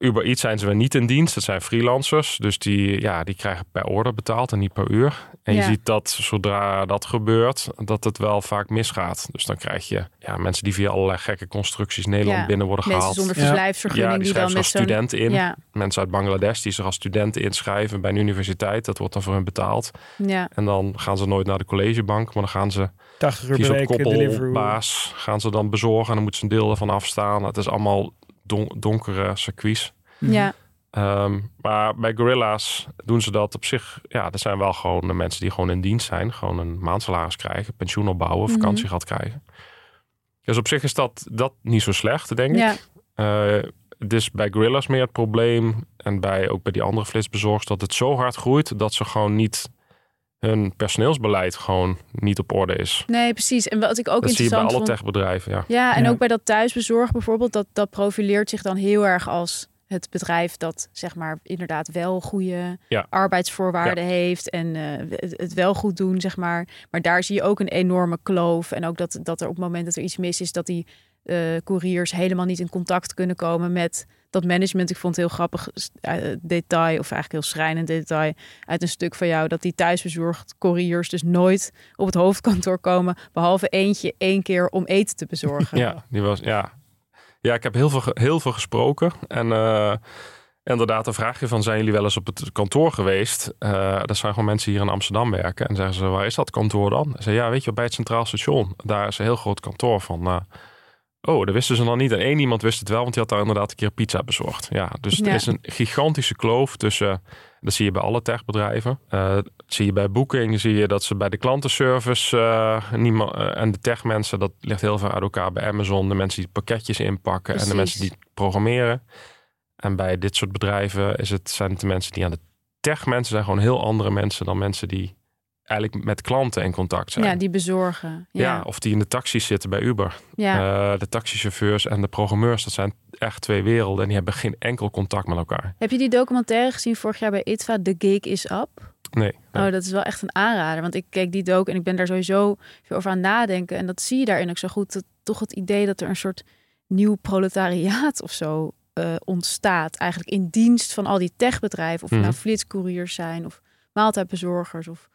Uber Eats zijn ze weer niet in dienst. Dat zijn freelancers. Dus die, ja, die krijgen per order betaald en niet per uur. En je ziet dat zodra dat gebeurt, dat het wel vaak misgaat. Dus dan krijg je ja, mensen die via allerlei gekke constructies Nederland Ja, binnen worden Mensen gehaald. zonder Ja. verblijfsvergunning Ja, die die, dan als zo'n... studenten in. Ja, Mensen uit Bangladesh die zich als studenten inschrijven bij een universiteit. Dat wordt dan voor hen betaald. ja. En dan gaan ze nooit naar de collegebank. Maar dan gaan ze 80 uur per week eh, delivery. koppelbaas gaan ze dan bezorgen. En dan moeten ze een deel ervan afstaan. Het is allemaal don- donkere circuits. Ja. Ehm, maar bij Gorilla's doen ze dat op zich. Ja, dat zijn wel gewoon de mensen die gewoon in dienst zijn. Gewoon een maandsalaris krijgen, pensioen opbouwen, Mhm. vakantiegeld krijgen. Dus op zich is dat, dat niet zo slecht, denk Ja. ik. Eh, het is bij Gorilla's meer het probleem. En bij, ook bij die andere flitsbezorgers. Dat het zo hard groeit dat ze gewoon niet... Hun personeelsbeleid gewoon niet op orde is. Nee, precies. En wat ik ook dat zie je bij alle vond... techbedrijven, ja. Ja, en Ja. ook bij dat thuisbezorg bijvoorbeeld, dat, dat profileert zich dan heel erg als het bedrijf dat zeg maar inderdaad wel goede Ja. arbeidsvoorwaarden heeft en eh, het, het wel goed doen, zeg maar. Maar daar zie je ook een enorme kloof. En ook dat, dat er op het moment dat er iets mis is, dat die eh couriers helemaal niet in contact kunnen komen met dat management. Ik vond het heel grappig eh, detail, of eigenlijk heel schrijnend detail uit een stuk van jou, dat die thuisbezorgd couriers dus nooit op het hoofdkantoor komen, behalve eentje één keer om eten te bezorgen. Ja, die was, ja. ja, ik heb heel veel, heel veel gesproken. En eh, Inderdaad, vraag je van, zijn jullie wel eens op het kantoor geweest? Uh, dat zijn gewoon mensen hier in Amsterdam werken. En zeggen ze, waar is dat kantoor dan? Ze ja, weet je, bij het Centraal Station. Daar is een heel groot kantoor van. Uh, oh, dat wisten ze nog niet. En één iemand wist het wel, want die had daar inderdaad een keer pizza bezorgd. Ja, dus Ja. er is een gigantische kloof tussen... Dat zie je bij alle techbedrijven. Eh, dat zie je bij Booking, zie je dat ze bij de klantenservice eh, niemand, eh, en de techmensen, dat ligt heel veel uit elkaar bij Amazon. De mensen die pakketjes inpakken en de mensen die programmeren. En bij dit soort bedrijven is het, zijn het de mensen die aan de techmensen zijn gewoon heel andere mensen dan mensen die eigenlijk met klanten in contact zijn. Ja, die bezorgen. Ja, Ja, of die in de taxis zitten bij Uber. ja. Eh, de taxichauffeurs en de programmeurs, dat zijn echt twee werelden. En die hebben geen enkel contact met elkaar. Heb je die documentaire gezien vorig jaar bij ITVA, The Gig is Up? Nee. nee. Oh, dat is wel echt een aanrader. Want ik keek die doc en ik ben daar sowieso veel over aan nadenken. En dat zie je daarin ook zo goed. Dat, toch het idee dat er een soort nieuw proletariaat of zo eh, ontstaat. Eigenlijk in dienst van al die techbedrijven. Of Mhm. nou flitscouriers zijn of maaltijdbezorgers of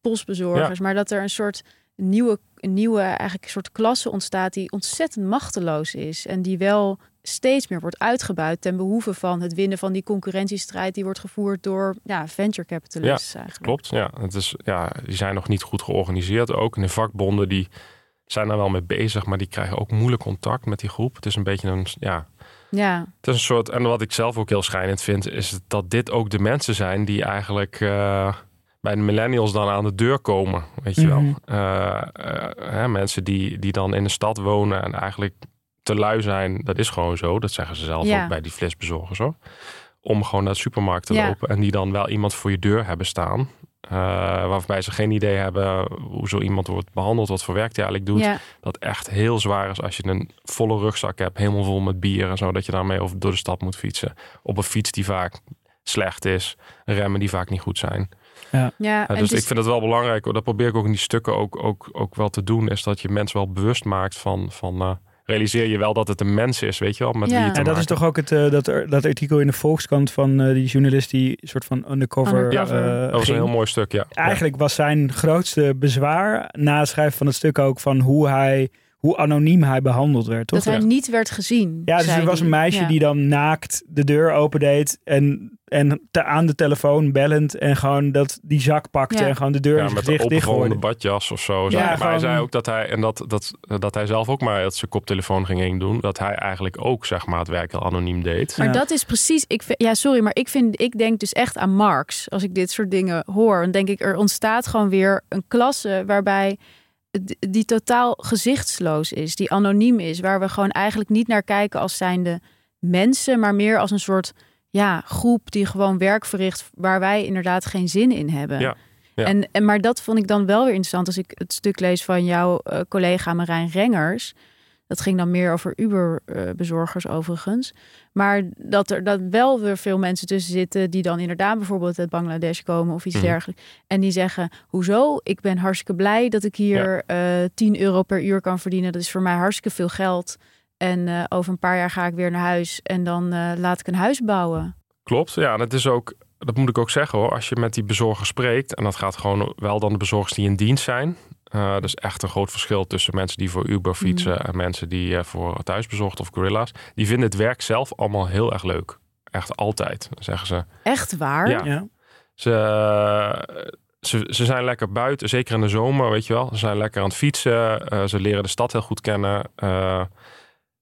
postbezorgers. Maar dat er een soort nieuwe, nieuwe eigenlijk een soort klasse ontstaat die ontzettend machteloos is. En die wel steeds meer wordt uitgebuit ten behoeve van het winnen van die concurrentiestrijd die wordt gevoerd door ja, venture capitalists eigenlijk. Klopt, ja. Het is, ja. Die zijn nog niet goed georganiseerd ook. En de vakbonden die zijn daar wel mee bezig, maar die krijgen ook moeilijk contact met die groep. Het is een beetje een, ja, Ja, het is een soort, en wat ik zelf ook heel schijnend vind, is dat dit ook de mensen zijn die eigenlijk eh, bij de millennials dan aan de deur komen, weet je wel. Mhm. Eh, eh, hè, mensen die, die dan in de stad wonen en eigenlijk te lui zijn, dat is gewoon zo. Dat zeggen ze zelf Ja. ook bij die flitsbezorgers hoor. Om gewoon naar de supermarkt te Ja. lopen en die dan wel iemand voor je deur hebben staan. eh, waarbij ze geen idee hebben hoe zo iemand wordt behandeld, wat voor werk hij eigenlijk doet ja, dat echt heel zwaar is als je een volle rugzak hebt, helemaal vol met bier en zo, dat je daarmee over door de stad moet fietsen. Op een fiets die vaak slecht is, remmen die vaak niet goed zijn. Ja. Ja, dus is- ik vind het wel belangrijk, dat probeer ik ook in die stukken ook, ook, ook wel te doen, is dat je mensen wel bewust maakt van, van eh, realiseer je wel dat het een mens is, weet je wel, met Ja. wie je te En dat is toch ook het, eh, dat, dat artikel in de Volkskrant van eh, die journalist die soort van undercover, Undercover. eh, Dat was een heel mooi stuk, ja. Eigenlijk was zijn grootste bezwaar na het schrijven van het stuk ook van hoe hij, hoe anoniem hij behandeld werd. Toch? dat hij niet werd gezien. Ja, dus er was een meisje Ja. die dan naakt de deur opendeed en, en te, aan de telefoon bellend en gewoon dat die zak pakte Ja. en gewoon de deur Ja, in zijn met een dichtgooide. badjas of zo. Ja, maar hij zei ook dat hij, en dat, dat, dat hij zelf ook maar uit zijn koptelefoon ging heen doen, dat hij eigenlijk ook zeg maar het werk heel anoniem deed. Maar Ja. dat is precies. Ik vind, ja, sorry, maar ik, vind, ik denk dus echt aan Marx. Als ik dit soort dingen hoor, dan denk ik er ontstaat gewoon weer een klasse waarbij die totaal gezichtsloos is, die anoniem is, waar we gewoon eigenlijk niet naar kijken als zijnde mensen, maar meer als een soort ja, groep die gewoon werk verricht waar wij inderdaad geen zin in hebben. Ja, ja. En, en, maar dat vond ik dan wel weer interessant als ik het stuk lees van jouw eh, collega Marijn Rengers. Dat ging dan meer over Uber-bezorgers overigens. Maar dat er dat wel weer veel mensen tussen zitten die dan inderdaad bijvoorbeeld uit Bangladesh komen of iets Mhm. dergelijks. En die zeggen, hoezo? Ik ben hartstikke blij dat ik hier eh 10 euro per uur kan verdienen. Dat is voor mij hartstikke veel geld. En eh, over een paar jaar ga ik weer naar huis en dan eh, laat ik een huis bouwen. Klopt, ja. En het is ook, dat moet ik ook zeggen hoor, als je met die bezorger spreekt, en dat gaat gewoon wel dan de bezorgers die in dienst zijn. Uh, er is echt een groot verschil tussen mensen die voor Uber fietsen Mhm. en mensen die uh, voor thuisbezorgd of gorilla's. Die vinden het werk zelf allemaal heel erg leuk. Echt altijd, zeggen ze. Echt waar? Ja. Ja. Ze, ze, ze zijn lekker buiten, zeker in de zomer, weet je wel. Ze zijn lekker aan het fietsen. Uh, ze leren de stad heel goed kennen. Uh,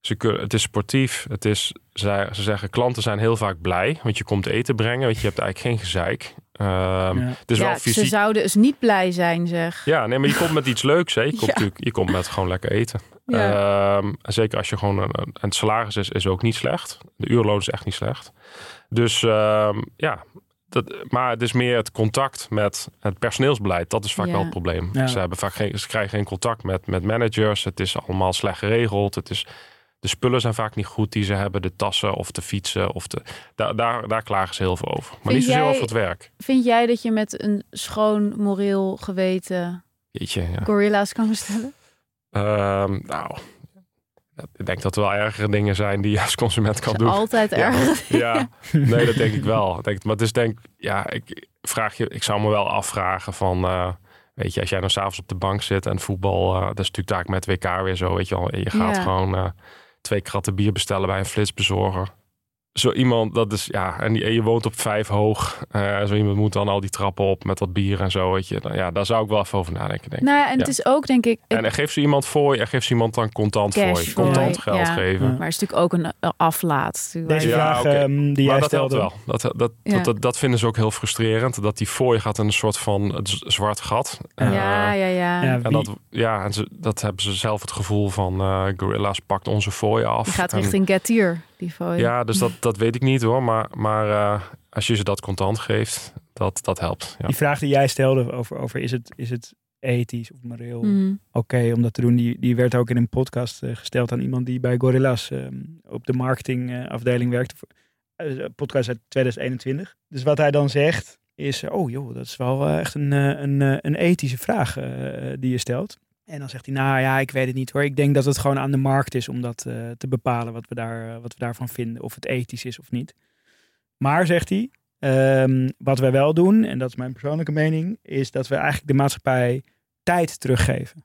ze kunnen, het is sportief. Het is, ze, ze zeggen, klanten zijn heel vaak blij. Want je komt eten brengen. Want je hebt eigenlijk geen gezeik. Um, Ja. Het is ja, wel fysiek. ze zouden dus niet blij zijn, zeg. Ja, nee, maar je komt met iets leuks. Hè. Je, komt Ja. natuurlijk, je komt met gewoon lekker eten. Ja. Um, en zeker als je gewoon... Een, en het salaris is, is ook niet slecht. De uurloon is echt niet slecht. Dus um, ja... Dat, maar het is meer het contact met het personeelsbeleid. Dat is vaak Ja. wel het probleem. Ja. Ze, hebben vaak geen, ze krijgen geen contact met, met managers. Het is allemaal slecht geregeld. Het is, de spullen zijn vaak niet goed die ze hebben. De tassen of de fietsen. Of de, daar, daar, daar klagen ze heel veel over. Maar Vind niet zozeer jij- over het werk. Vind jij dat je met een schoon moreel geweten Jeetje, ja. gorilla's kan bestellen? Ehm, nou, ik denk dat er wel ergere dingen zijn die je als consument kan doen. Altijd Ja. erg. Ja, nee, dat denk ik wel. Denk, maar het is denk ja, ik vraag je, ik zou me wel afvragen van, eh, weet je, als jij dan s'avonds op de bank zit en voetbal, eh, dat is natuurlijk daar met WK weer zo, weet je wel. Je gaat Ja. gewoon eh, twee kratten bier bestellen bij een flitsbezorger. Zo iemand, dat is ja, en, die- en je woont op vijf hoog. eh, zo iemand moet dan al die trappen op met wat bier en zo, weet je. Dan, ja, daar zou ik wel even over nadenken, denk ik. Nou ja, en het is ook denk ik... En, en geef ze iemand voor je en geef ze iemand dan contant Cash voor je. voor Contant je, geld ja. geven. Ja. Maar het is natuurlijk ook een, aflaat. Deze je- Ja, vraag oké. ehm, die jij maar dat helpt stelde. wel. Dat, dat, Ja. dat, dat, dat vinden ze ook heel frustrerend. Dat die voor je gaat in een soort van het zwart gat. Ja. Eh, ja, ja, ja. Ja, En wie- dat, ja, en ze, dat hebben ze zelf het gevoel van eh Gorilla's pakt onze fooi af. Die gaat En- richting Getir, die fooi. Ja, dus dat, dat weet ik niet hoor. Maar, maar eh, als je ze dat contant geeft, dat, dat helpt. Ja. Die vraag die jij stelde over, over is, het, is het ethisch of moreel Mm. oké om dat te doen, die, die werd ook in een podcast eh, gesteld aan iemand die bij Gorillas ehm, op de marketingafdeling werkte. Voor, eh, podcast uit 2021. Dus wat hij dan zegt is, oh joh, dat is wel echt een, een, een ethische vraag die je stelt. En dan zegt hij, nou ja, ik weet het niet hoor. Ik denk dat het gewoon aan de markt is om dat eh, te bepalen wat we, daar, eh, wat we daarvan vinden. Of het ethisch is of niet. Maar, zegt hij, ehm, wat wij wel doen, en dat is mijn persoonlijke mening, is dat we eigenlijk de maatschappij tijd teruggeven.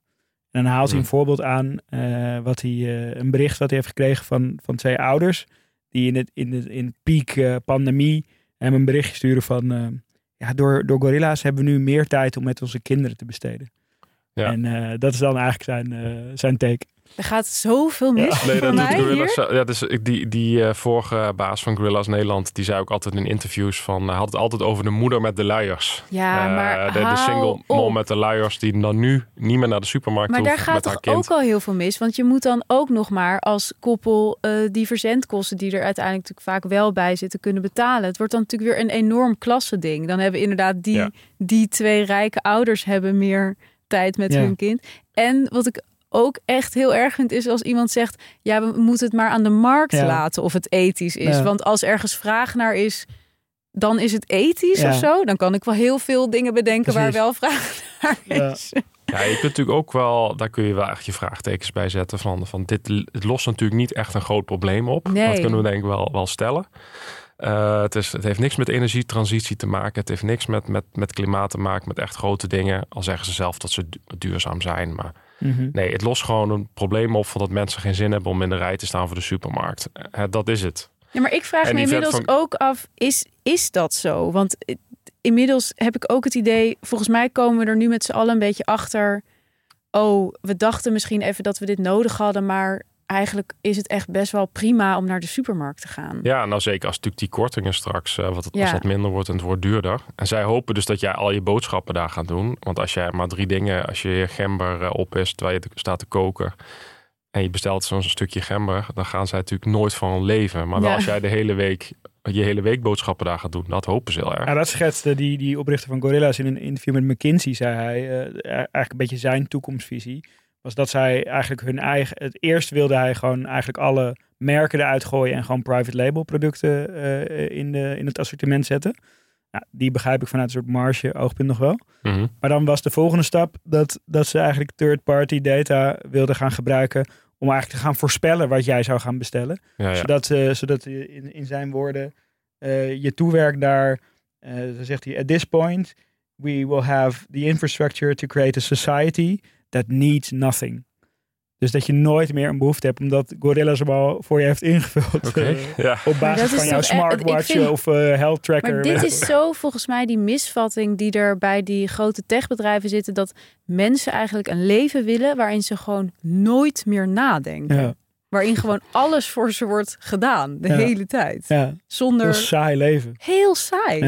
En dan haalt hij een voorbeeld aan, eh, wat hij, een bericht wat hij heeft gekregen van, van twee ouders, die in het in, het, in piek pandemie hem een berichtje sturen van, ja, door, door Gorilla's hebben we nu meer tijd om met onze kinderen te besteden. Ja. En eh, dat is dan eigenlijk zijn, eh, zijn take. Er gaat zoveel mis Ja. Nee, voor dat doet mij Gorilla's. hier. zo- Ja, dus die, die eh, vorige baas van Gorilla's Nederland, die zei ook altijd in interviews van, hij had het altijd over de moeder met de luiers. Ja, maar de, de single op. mom met de luiers die dan nu niet meer naar de supermarkt Maar daar hoeft gaat met haar toch kind. ook al heel veel mis. Want je moet dan ook nog maar als koppel eh, die verzendkosten die er uiteindelijk natuurlijk vaak wel bij zitten kunnen betalen. Het wordt dan natuurlijk weer een enorm klassending. Dan hebben inderdaad die, Ja. die twee rijke ouders hebben meer tijd met Ja. hun kind. En wat ik ook echt heel erg vind is als iemand zegt... ja, we moeten het maar aan de markt Ja. laten of het ethisch is. Ja. Want als ergens vraag naar is... Dan is het ethisch Ja. of zo. Dan kan ik wel heel veel dingen bedenken waar wel vraag naar Ja. is. Ja, je kunt natuurlijk ook wel, daar kun je wel echt je vraagtekens bij zetten van, van dit het lost natuurlijk niet echt een groot probleem op. Nee. Dat kunnen we denk ik wel, wel stellen. Eh, het, is, het heeft niks met energietransitie te maken. Het heeft niks met, met, met klimaat te maken, met echt grote dingen. Al zeggen ze zelf dat ze du- duurzaam zijn. Maar Mhm. nee, het lost gewoon een probleem op van dat mensen geen zin hebben om in de rij te staan voor de supermarkt. Eh, dat is het. Ja, maar ik vraag En me inmiddels van- ook af, is, is dat zo? Want inmiddels heb ik ook het idee, volgens mij komen we er nu met z'n allen een beetje achter. Oh, we dachten misschien even dat we dit nodig hadden, maar eigenlijk is het echt best wel prima om naar de supermarkt te gaan. Ja, nou zeker als natuurlijk die kortingen straks, eh, wat het, als dat minder wordt en het wordt duurder. En zij hopen dus dat jij al je boodschappen daar gaat doen. Want als jij maar drie dingen, als je je gember eh, op is terwijl je te- staat te koken en je bestelt zo'n stukje gember, dan gaan zij natuurlijk nooit van leven. Maar wel Ja. als jij de hele week je hele week boodschappen daar gaat doen, dat hopen ze heel erg. Ja, dat schetste die, die oprichter van Gorilla's in een interview met McKinsey, zei hij, eh, eigenlijk een beetje zijn toekomstvisie, was dat zij eigenlijk hun eigen, het eerst wilde hij gewoon eigenlijk alle merken eruit gooien en gewoon private label producten eh, in, de, in het assortiment zetten. Nou, die begrijp ik vanuit een soort marge oogpunt nog wel. Mhm. Maar dan was de volgende stap dat, dat ze eigenlijk third-party data wilden gaan gebruiken om eigenlijk te gaan voorspellen wat jij zou gaan bestellen Ja, ja. zodat, eh, zodat in, in zijn woorden eh, je toewerkt naar, eh, dan zegt hij, at this point we will have the infrastructure to create a society that needs nothing. Dus dat je nooit meer een behoefte hebt, omdat Gorilla ze al voor je heeft ingevuld. Oké, eh, ja. op dat basis is van jouw smartwatch vind- of eh, health tracker. Maar dit is zo volgens mij die misvatting die er bij die grote techbedrijven zitten, dat mensen eigenlijk een leven willen waarin ze gewoon nooit meer nadenken. Ja, Waarin gewoon alles voor ze wordt gedaan, de Ja. hele tijd. ja, heel Zonder saai leven. heel saai.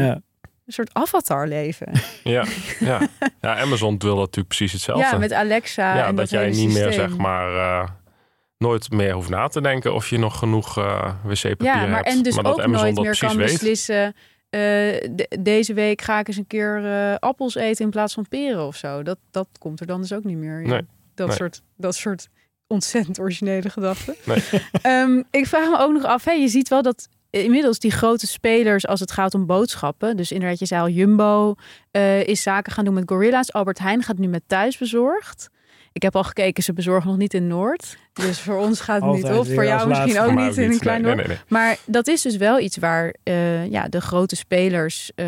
Ja. Een soort avatarleven. Ja, ja. ja, Amazon wil dat natuurlijk precies hetzelfde. Ja, met Alexa. ja, en dat, dat, jij niet meer zeg maar eh, nooit meer hoeft na te denken of je nog genoeg eh, wc-papier Ja, maar hebt. en dus maar dat ook Amazon nooit dat meer kan weet. beslissen. eh, de- deze week ga ik eens een keer appels eten in plaats van peren of zo. Dat, dat komt er dan dus ook niet meer. in. Nee, Dat, nee. Soort, dat soort ontzettend originele gedachten. Nee. Ehm, ik vraag me ook nog af, hè, je ziet wel dat inmiddels die grote spelers als het gaat om boodschappen. Dus inderdaad, je zei al, Jumbo eh, is zaken gaan doen met Gorilla's. Albert Heijn gaat nu met thuisbezorgd. Ik heb al gekeken, ze bezorgen nog niet in Noord. Dus voor ons gaat het niet op. Voor jou misschien ook niet in een klein nee, dorp. nee, nee. Maar dat is dus wel iets waar eh, ja, de grote spelers eh,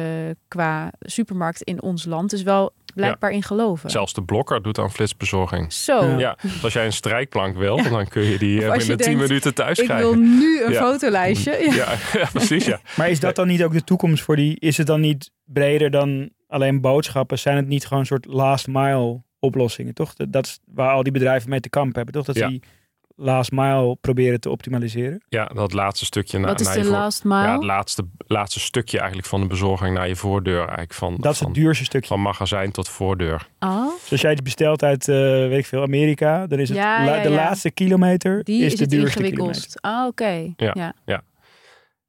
qua supermarkt in ons land dus wel blijkbaar in geloven. Zelfs de blokker doet aan flitsbezorging. Zo, Ja. Ja, dus als jij een strijkplank wil, dan kun je die eh, als je binnen 10 denkt, minuten thuis ik krijgen. wil nu een Ja. fotolijstje. Ja. Ja, ja, precies. Ja. Maar is dat dan niet ook de toekomst voor die? Is het dan niet breder dan alleen boodschappen? Zijn het niet gewoon een soort last mile oplossingen, toch? Dat, dat is waar al die bedrijven mee te kampen hebben, toch? Dat Ja. die last mile proberen te optimaliseren. ja, dat laatste stukje na, Wat is naar de je last mile? Ja, het laatste, laatste stukje eigenlijk van de bezorging naar je voordeur. Eigenlijk van, Dat is van, het duurste stukje. van magazijn tot voordeur. Oh, Dus als jij iets bestelt uit, eh, weet ik veel, Amerika, dan is het Ja, la- de ja. laatste kilometer die is, is, de het duurste kilometer. ingewikkeld. Ah, oké. Ja. Ja.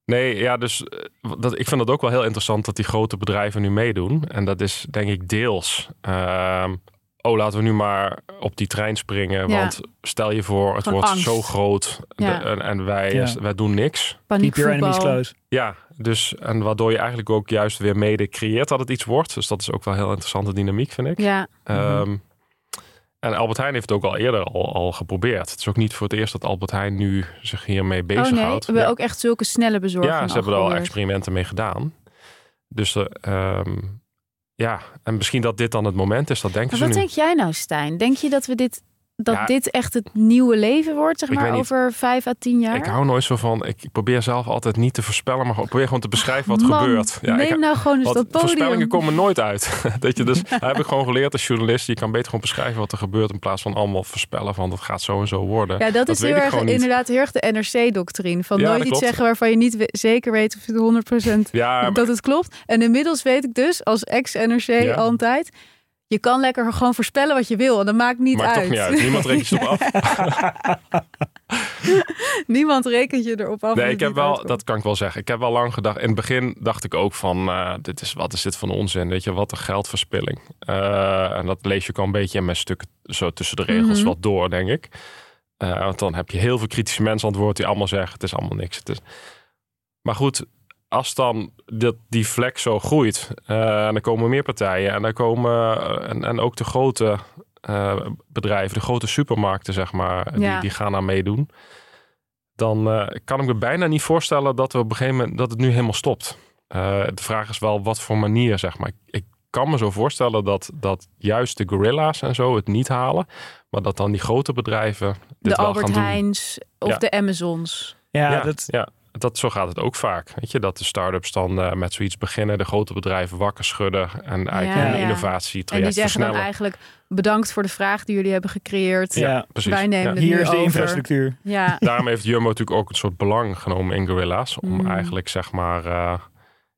Nee, ja, dus eh, dat, ik vind het ook wel heel interessant dat die grote bedrijven nu meedoen. En dat is denk ik deels. ehm, oh, laten we nu maar op die trein springen. Ja. Want stel je voor, het Gewoon wordt angst. zo groot de- en, en wij, Ja. wij doen niks. Keep your enemies close. Ja, dus en waardoor je eigenlijk ook juist weer mede creëert dat het iets wordt. Dus dat is ook wel een heel interessante dynamiek, vind ik. Ja, Ehm, en Albert Heijn heeft het ook al eerder al, al geprobeerd. Het is ook niet voor het eerst dat Albert Heijn nu zich hiermee oh nee, bezighoudt. we hebben Ja. ook echt zulke snelle bezorging Ja, ze al hebben er al experimenten mee gedaan. Dus ehm, ja, en misschien dat dit dan het moment is, dat denken Maar ze wat nu. denk jij nou, Stijn? Denk je dat we dit dat Ja. dit echt het nieuwe leven wordt, zeg maar, over vijf à tien jaar? Ik hou nooit zo van, ik probeer zelf altijd niet te voorspellen, maar probeer gewoon te beschrijven wat Man, gebeurt. Ja, neem ik, nou gewoon eens dat podium. voorspellingen komen nooit uit. dat je dus, dat heb ik gewoon geleerd als journalist. Je kan beter gewoon beschrijven wat er gebeurt in plaats van allemaal voorspellen van dat gaat zo en zo worden. Ja, dat, is heel erg, inderdaad heel erg de NRC-doctrine. Van Ja, nooit iets zeggen waarvan je niet zeker weet of het 100% Ja, maar- dat het klopt. En inmiddels weet ik dus, als ex-NRC altijd... Je kan lekker gewoon voorspellen wat je wil. En dat maakt niet maakt uit. toch niet uit. Niemand rekent je erop af. Niemand rekent je erop af. Nee, dat ik heb wel, uitkomt. dat kan ik wel zeggen. Ik heb wel lang gedacht. In het begin dacht ik ook van, eh, dit is, wat is dit van onzin? Weet je, wat een geldverspilling. Eh, en dat lees je ook al een beetje in mijn stukken zo tussen de regels Mhm. wat door, denk ik. Eh, want dan heb je heel veel kritische mensen aan het woord die allemaal zeggen, het is allemaal niks. Het is... Maar goed, als dan dat, die vlek zo groeit, eh, en er komen meer partijen en er komen, eh, en, en ook de grote eh, bedrijven, de grote supermarkten, zeg maar, Ja. die, die gaan aan meedoen dan eh, kan ik me bijna niet voorstellen dat we op een gegeven moment dat het nu helemaal stopt. Eh, de vraag is wel wat voor manier, zeg maar. Ik kan me zo voorstellen dat, dat juist de gorilla's en zo het niet halen, maar dat dan die grote bedrijven dit De wel Albert gaan doen. Heijns of Ja. de Amazons. Ja, Ja, dat, ja, dat, zo gaat het ook vaak. Weet je, dat de start-ups dan eh, met zoiets beginnen, de grote bedrijven wakker schudden en eigenlijk Ja, een ja. En die zeggen dan eigenlijk bedankt voor de vraag die jullie hebben gecreëerd. ja. Precies. Wij nemen Ja. het hier nu is de over. infrastructuur. Ja, Daarom heeft Jumbo natuurlijk ook een soort belang genomen in Gorilla's. Om Mm. eigenlijk zeg maar eh,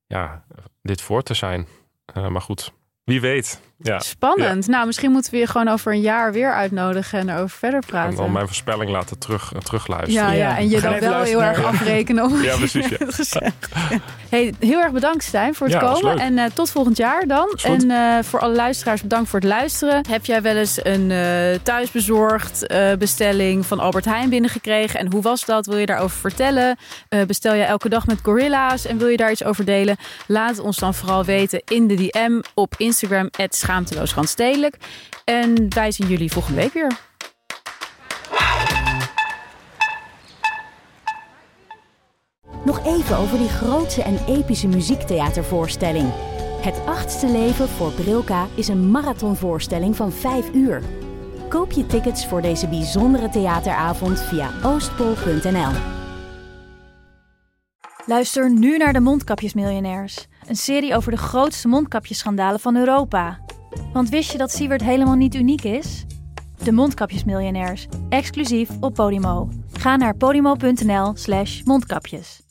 ja, dit voor te zijn. Eh, maar goed, wie weet. Ja, spannend. Nou, misschien moeten we je gewoon over een jaar weer uitnodigen en erover verder en praten. dan mijn voorspelling laten terug, uh, terugluisteren. ja, ja, Ja. en je dan wel heel erg afrekenen op Ja, precies, ja. het gezegd. Hey, heel erg bedankt Stijn voor het komen. En eh, tot volgend jaar dan. En eh, voor alle luisteraars bedankt voor het luisteren. Heb jij wel eens een eh, thuisbezorgd eh, bestelling van Albert Heijn binnengekregen? En hoe was dat? Wil je daarover vertellen? Eh, bestel je elke dag met gorilla's en wil je daar iets over delen? Laat het ons dan vooral weten in de DM op Instagram schaamteloosrandstedelijk. En wij zien jullie volgende week weer. Nog even over die grootse en epische muziektheatervoorstelling. Het achtste leven voor Brilka is een marathonvoorstelling van 5 uur. Koop je tickets voor deze bijzondere theateravond via oostpol.nl. Luister nu naar de Mondkapjesmiljonairs. Een serie over de grootste mondkapjesschandalen van Europa. Want wist je dat Siewert helemaal niet uniek is? De Mondkapjesmiljonairs, exclusief op Podimo. Ga naar podimo.nl slash mondkapjes.